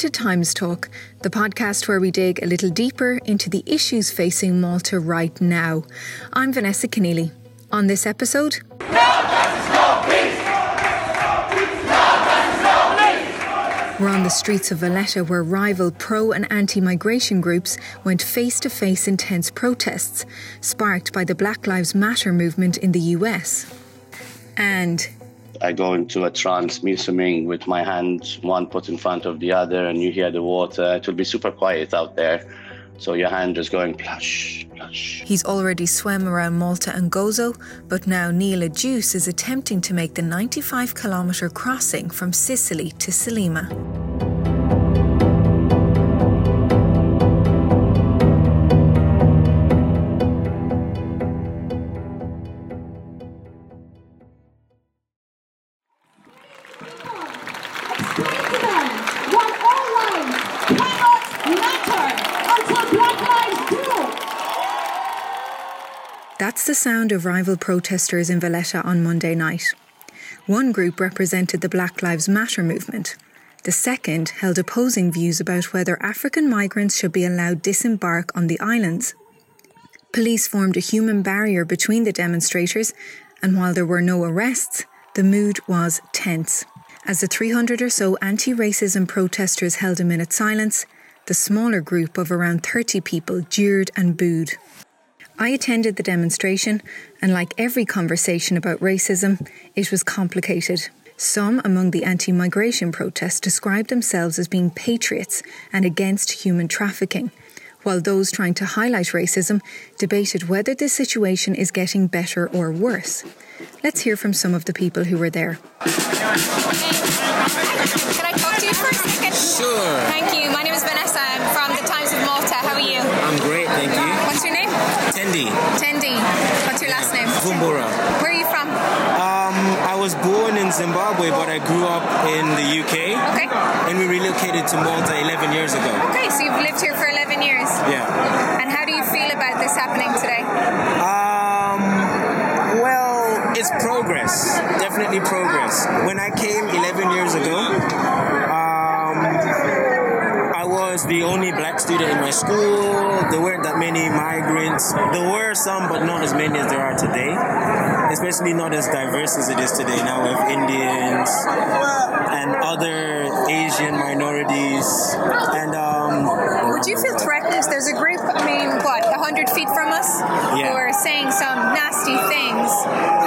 to Times Talk, the podcast where we dig a little deeper into the issues facing Malta right now. I'm Vanessa Conneely. On this episode, We're on the streets of Valletta where rival pro and anti migration groups went face to face intense protests, sparked by the Black Lives Matter movement in the US. And I go into a trance, me swimming with my hands one put in front of the other, and you hear the water. It will be super quiet out there. So your hand is going plush, plush. He's already swam around Malta and Gozo, but now Neil Agius is attempting to make the 95 kilometre crossing from Sicily to Sliema. That's the sound of rival protesters in Valletta on Monday night. One group represented the Black Lives Matter movement. The second held opposing views about whether African migrants should be allowed disembark on the islands. Police formed a human barrier between the demonstrators, and while there were no arrests, the mood was tense. As the 300 or so anti racism protesters held a minute silence, the smaller group of around 30 people jeered and booed. I attended the demonstration, and like every conversation about racism, it was complicated. Some among the anti migration protests described themselves as being patriots and against human trafficking, while those trying to highlight racism debated whether the situation is getting better or worse. Let's hear from some of the people who were there. Can I talk to you for a second? Sure. Thank you. My name is Vanessa. I'm from the Times of Malta. How are you? I'm great, thank you. What's your name? Tendi. Tendi. What's your last name? Vumbura. Where are you from? Um, I was born in Zimbabwe, but I grew up in the UK. Okay. And we relocated to Malta 11 years ago. Okay, so you've lived here for 11 years. Yeah. And how do you feel about this happening today? Um, well, it's progress. Definitely progress. When I came 11 years ago, was the only black student in my school. There weren't that many migrants. There were some, but not as many as there are today. Especially not as diverse as it is today. Now we have Indians and other Asian minorities. And um, would you feel threatened? There's a group. I mean, what, hundred feet from us, yeah. who are saying some nasty things.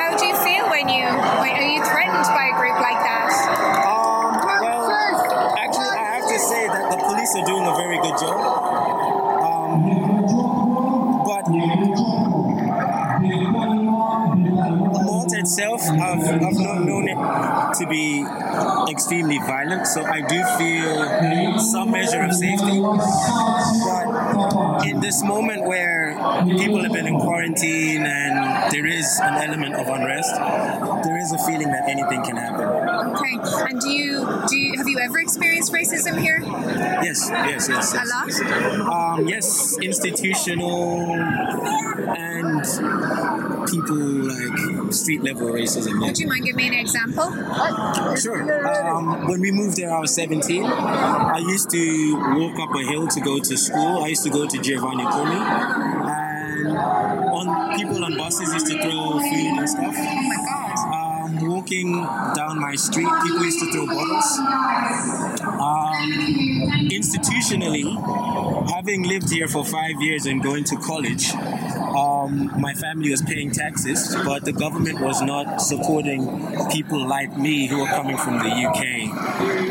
How do you feel when you? When, are you threatened by a group like that? Police are doing a very good job. Um, but Malta itself, I've, I've not known it to be extremely violent, so I do feel some measure of safety. But in this moment where people have been in quarantine and there is an element of unrest, there is a feeling that anything can happen. Okay. And do you do you, have you ever experienced racism here? Yes, yes, yes. yes. A lot? Um, yes, institutional and people like street level racism. Would you mind giving me an example? Sure. Um, when we moved there, I was 17. I used to walk up a hill to go to school. I used to go to Giovanni Curmi. And on people on buses used to throw food and stuff. Oh my god. Um, walking down my street, people used to throw bottles. Um, institutionally, having lived here for five years and going to college, um, my family was paying taxes, but the government was not supporting people like me who are coming from the UK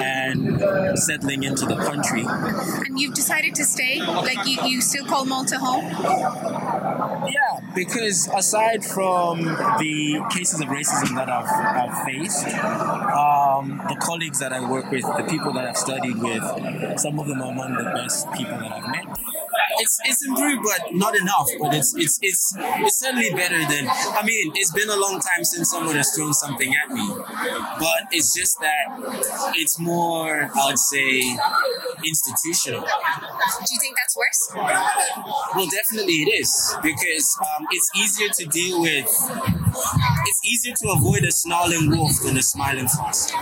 and settling into the country. And you've decided to stay? Like you, you still call Malta home? Yeah, because aside from the cases of racism that I've, I've faced, um, the colleagues that I work with, the people that I've studied with, some of them are among the best people that I've met it's it's improved, but not enough. But it's it's it's it's certainly better than. I mean, it's been a long time since someone has thrown something at me, but it's just that it's more, I would say, institutional. Do you think that's worse? Well, definitely it is because um, it's easier to deal with. It's easier to avoid a snarling wolf than a smiling fox.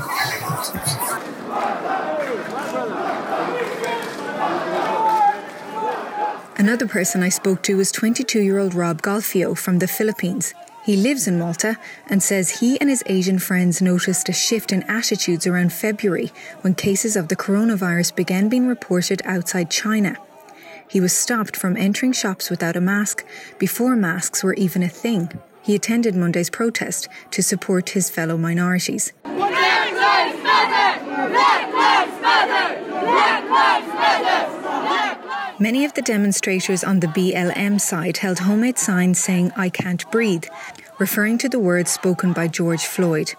Another person I spoke to was 22 year old Rob Golfio from the Philippines. He lives in Malta and says he and his Asian friends noticed a shift in attitudes around February when cases of the coronavirus began being reported outside China. He was stopped from entering shops without a mask before masks were even a thing. He attended Monday's protest to support his fellow minorities. Black Lives Matter! Black Lives Matter! Black Lives Matter! Many of the demonstrators on the BLM side held homemade signs saying, I can't breathe, referring to the words spoken by George Floyd.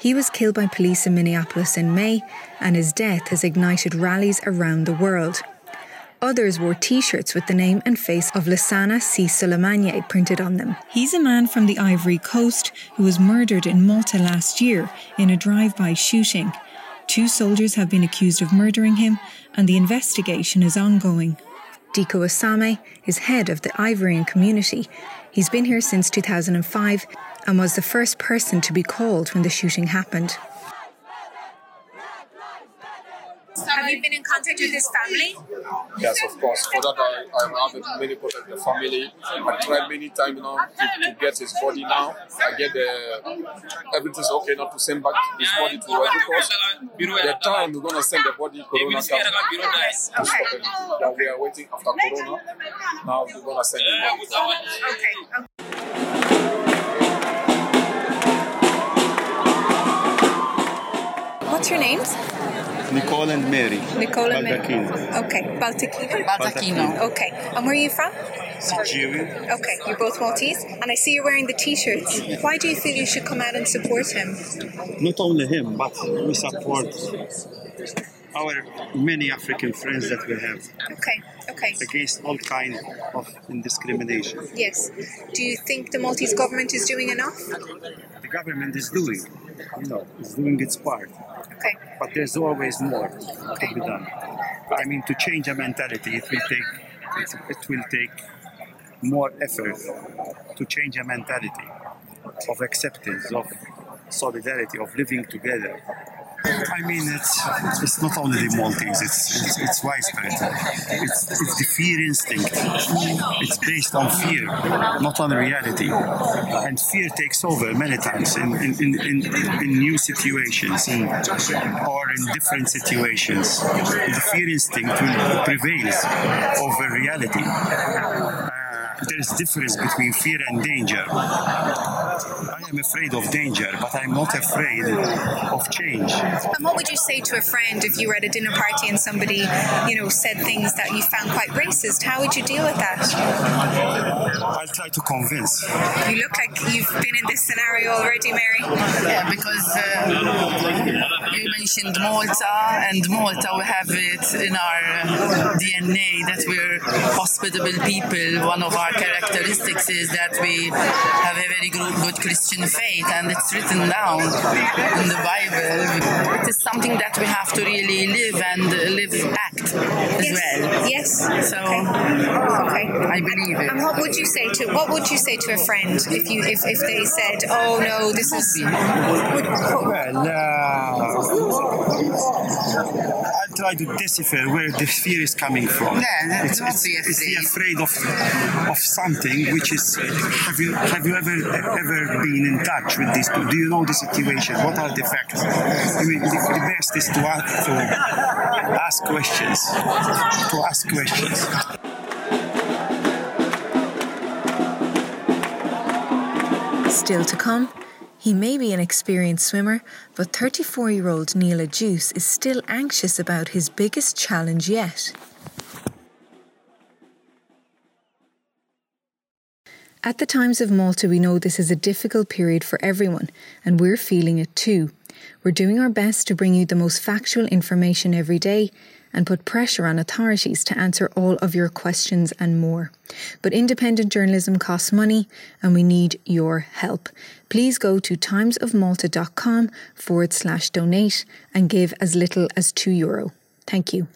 He was killed by police in Minneapolis in May, and his death has ignited rallies around the world. Others wore t shirts with the name and face of Lassana Cisse Souleymane printed on them. He's a man from the Ivory Coast who was murdered in Malta last year in a drive by shooting. Two soldiers have been accused of murdering him, and the investigation is ongoing. Diko Asame is head of the Ivorian community. He's been here since 2005 and was the first person to be called when the shooting happened. Have you been in contact with his family? Yes, of course. For that, I, I have many contact with the family. I tried many times now to, to, get his body now. I get the everything's okay not to send back his body to Ivory because The time we're gonna send the body Corona come to stop everything. That we are waiting after Corona. Now we're gonna send his body. Okay. What's your names? Nicole and Mary. Nicole and Baldacchino. Mary. Okay. Baldacchino? Baldacchino. Okay. And where are you from? Nigeria. Okay. You're both Maltese. And I see you're wearing the t-shirts. Why do you feel you should come out and support him? Not only him, but we support our many African friends that we have Okay. Okay. against all kind of discrimination. Yes. Do you think the Maltese government is doing enough? The government is doing, you know, is doing its part, Okay. but there's always more to be done. I mean, to change a mentality, it will take it, it will take more effort to change a mentality of acceptance, of solidarity, of living together. I mean, it's it's not only the Maltese; it's it's, it's widespread. It's, it's the fear instinct. It's based on fear, not on reality. And fear takes over many times in in, in, in, in new situations in, or in different situations. The fear instinct prevails over reality. Uh, there is difference between fear and danger. I am afraid of danger, but I'm not afraid of change. And what would you say to a friend if you were at a dinner party and somebody, you know, said things that you found quite racist? How would you deal with that? I'll try to convince. You look like you've been in this scenario already, Mary. Yeah, because uh, you mentioned Malta, and Malta, we have it in our uh, DNA that we're hospitable people. One of our characteristics is that we have a very good, good Christian faith, and it's written down in the Bible. It is something that we have to really live and live act as well. Yes. So Okay. I believe it. And what would you say to what would you say to a friend if you if, if they said, "Oh no, this is would, Well, uh, I'll try to decipher where the fear is coming from. Yeah, it's, it's, be it's the afraid. afraid of of something which is. Have you have you ever ever been in touch with this? Do you know the situation? What are the facts? I mean, the, the best is to ask, to ask questions. To ask questions. Still to come, he may be an experienced swimmer, but 34 year old Neil Agius is still anxious about his biggest challenge yet. At the Times of Malta, we know this is a difficult period for everyone, and we're feeling it too. We're doing our best to bring you the most factual information every day and put pressure on authorities to answer all of your questions and more. But independent journalism costs money and we need your help. Please go to timesofmalta.com forward slash donate and give as little as €2. Euro. Thank you.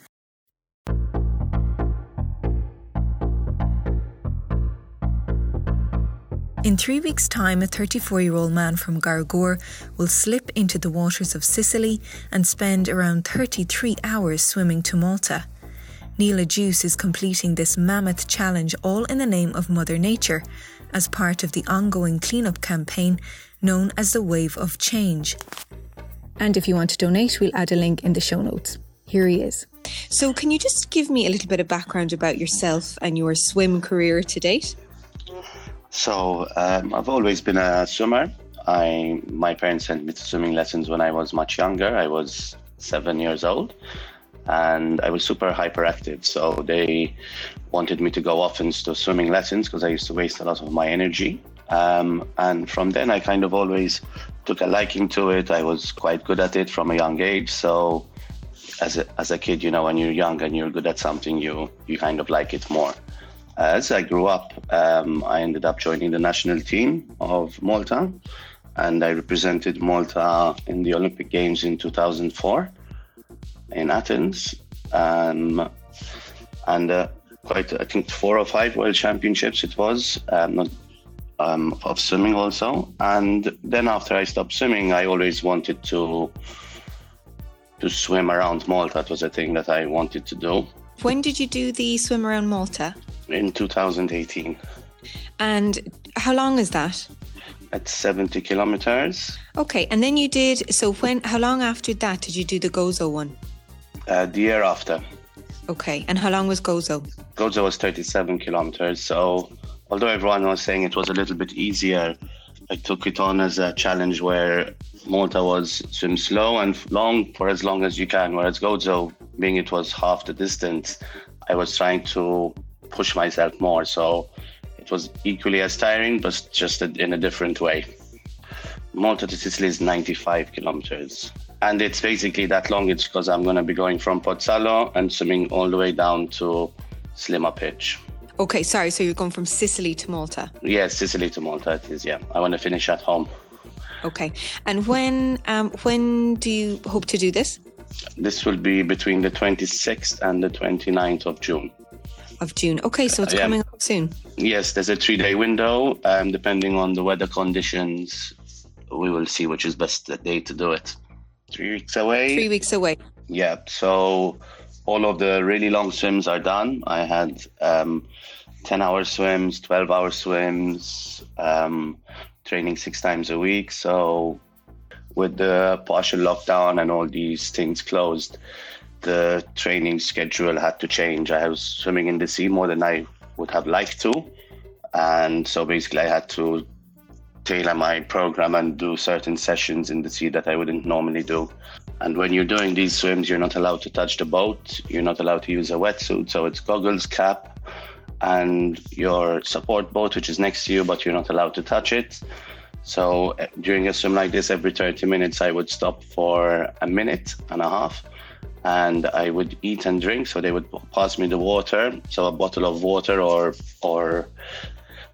In three weeks' time, a 34 year old man from Gharghur will slip into the waters of Sicily and spend around 33 hours swimming to Malta. Neil Agius is completing this mammoth challenge all in the name of Mother Nature as part of the ongoing cleanup campaign known as the Wave of Change. And if you want to donate, we'll add a link in the show notes. Here he is. So, can you just give me a little bit of background about yourself and your swim career to date? So, um, I've always been a swimmer. I my parents sent me to swimming lessons when I was much younger. I was seven years old, and I was super hyperactive. So they wanted me to go often to swimming lessons because I used to waste a lot of my energy. Um, and from then, I kind of always took a liking to it. I was quite good at it from a young age. So as a, as a kid, you know, when you're young and you're good at something, you you kind of like it more. As I grew up, um, I ended up joining the national team of Malta, and I represented Malta in the Olympic Games in 2004 in Athens, um, and uh, quite I think four or five world championships it was. Um, not, um, of swimming also, and then after I stopped swimming, I always wanted to to swim around Malta. It was a thing that I wanted to do. When did you do the swim around Malta? In 2018. And how long is that? At 70 kilometers. Okay, and then you did. So when? How long after that did you do the Gozo one? Uh, the year after. Okay, and how long was Gozo? Gozo was 37 kilometers. So although everyone was saying it was a little bit easier, I took it on as a challenge where Malta was swim slow and long for as long as you can, whereas Gozo, being it was half the distance, I was trying to push myself more. So it was equally as tiring, but just in a different way. Malta to Sicily is 95 kilometers. And it's basically that long. It's because I'm going to be going from Pozzallo and swimming all the way down to Sliema Pitch. Okay, sorry. So you're going from Sicily to Malta? Yes, Sicily to Malta. It is. Yeah, I want to finish at home. Okay, and when um, when do you hope to do this? This will be between the 26th and the 29th of June. Of June. Okay, so it's yeah. coming up soon. Yes, there's a three-day window. Um, depending on the weather conditions, we will see which is best day to do it. Three weeks away. Three weeks away. Yeah. So all of the really long swims are done. I had um, 10 hour swims, 12 hour swims, um, training six times a week. So, with the partial lockdown and all these things closed, the training schedule had to change. I was swimming in the sea more than I would have liked to. And so basically, I had to tailor my program and do certain sessions in the sea that I wouldn't normally do. And when you're doing these swims, you're not allowed to touch the boat. You're not allowed to use a wetsuit. So it's goggles, cap, and your support boat, which is next to you, but you're not allowed to touch it. So eh, during a swim like this, every 30 minutes, I would stop for a minute and a half and I would eat and drink. So they would pass me the water, so a bottle of water or or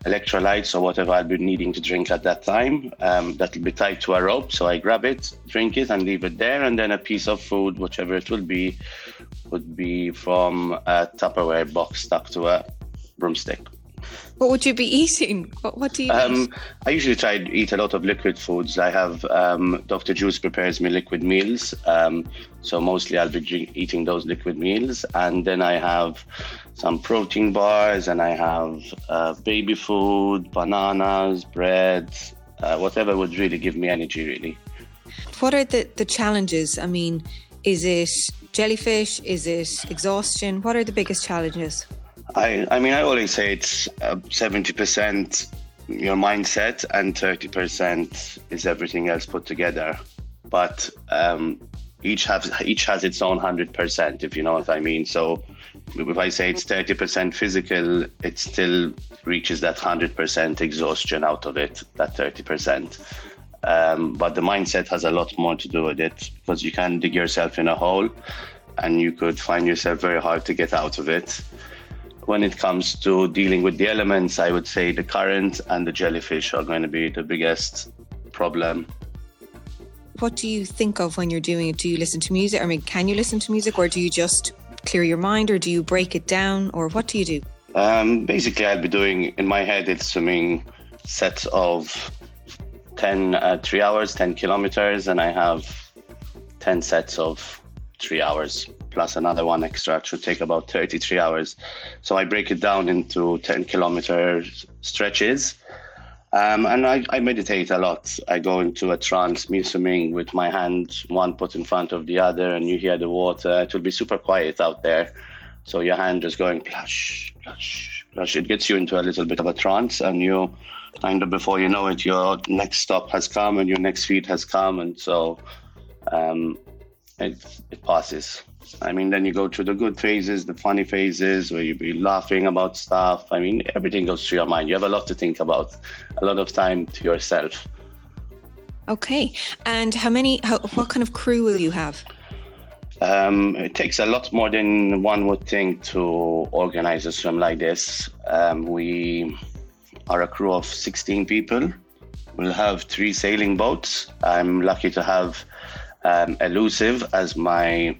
electrolytes or whatever I'd be needing to drink at that time. Um, that'll be tied to a rope. So I grab it, drink it, and leave it there. And then a piece of food, whichever it will be, would be from a Tupperware box stuck to a broomstick. What would you be eating? What, what do you um, eat? I usually try to eat a lot of liquid foods. I have um, Dr. Juice prepares me liquid meals. Um, so mostly I'll be drink, eating those liquid meals. And then I have some protein bars and I have uh, baby food, bananas, bread, uh, whatever would really give me energy, really. What are the, the challenges? I mean, is it jellyfish? Is it exhaustion? What are the biggest challenges? I, I mean, I always say it's uh, 70% your mindset and 30% is everything else put together. But um, each has each has its own 100%, if you know what I mean. So if I say it's 30% physical, it still reaches that 100% exhaustion out of it, that 30%. Um, but the mindset has a lot more to do with it because you can dig yourself in a hole and you could find yourself very hard to get out of it. When it comes to dealing with the elements, I would say the current and the jellyfish are going to be the biggest problem. What do you think of when you're doing it? Do you listen to music? I mean, can you listen to music or do you just clear your mind or do you break it down or what do you do? Um, basically, I'll be doing in my head, it's swimming sets of 10, uh, three hours, 10 kilometers, and I have 10 sets of three hours plus another one extra should take about 33 hours. So I break it down into 10 kilometer stretches. Um, and I, I, meditate a lot. I go into a trance, me swimming with my hand one put in front of the other, and you hear the water. It will be super quiet out there. So your hand is going plush, plush, plush. It gets you into a little bit of a trance, and you kind of before you know it, your next stop has come and your next feed has come. And so um, it, it passes. I mean, then you go through the good phases, the funny phases where you be laughing about stuff. I mean, everything goes through your mind. You have a lot to think about, a lot of time to yourself. Okay. And how many, how, what kind of crew will you have? Um, it takes a lot more than one would think to organize a swim like this. Um, we are a crew of 16 people. We'll have three sailing boats. I'm lucky to have um, Elusive as my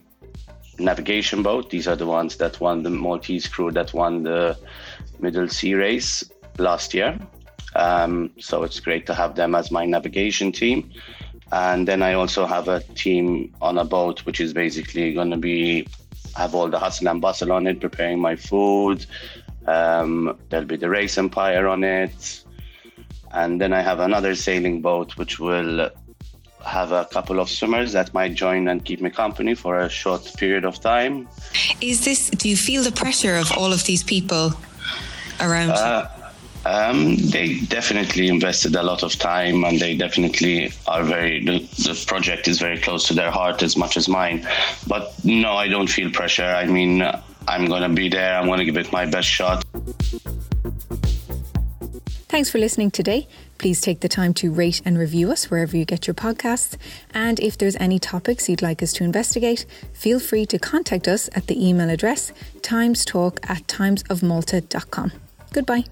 navigation boat. These are the ones that won the Maltese crew that won the Middle Sea race last year. Um, so it's great to have them as my navigation team. And then I also have a team on a boat, which is basically going to be have all the hustle and bustle on it, preparing my food. Um, there'll be the race empire on it. And then I have another sailing boat, which will have a couple of swimmers that might join and keep me company for a short period of time. Is this, do you feel the pressure of all of these people around? Uh, um, they definitely invested a lot of time and they definitely are very, the, the project is very close to their heart as much as mine. But no, I don't feel pressure. I mean, I'm going to be there, I'm going to give it my best shot. Thanks for listening today. Please take the time to rate and review us wherever you get your podcasts. And if there's any topics you'd like us to investigate, feel free to contact us at the email address timestalk at timesofmalta.com. Goodbye.